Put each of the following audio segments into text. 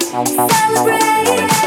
Celebrate.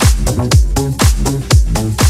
Thank you.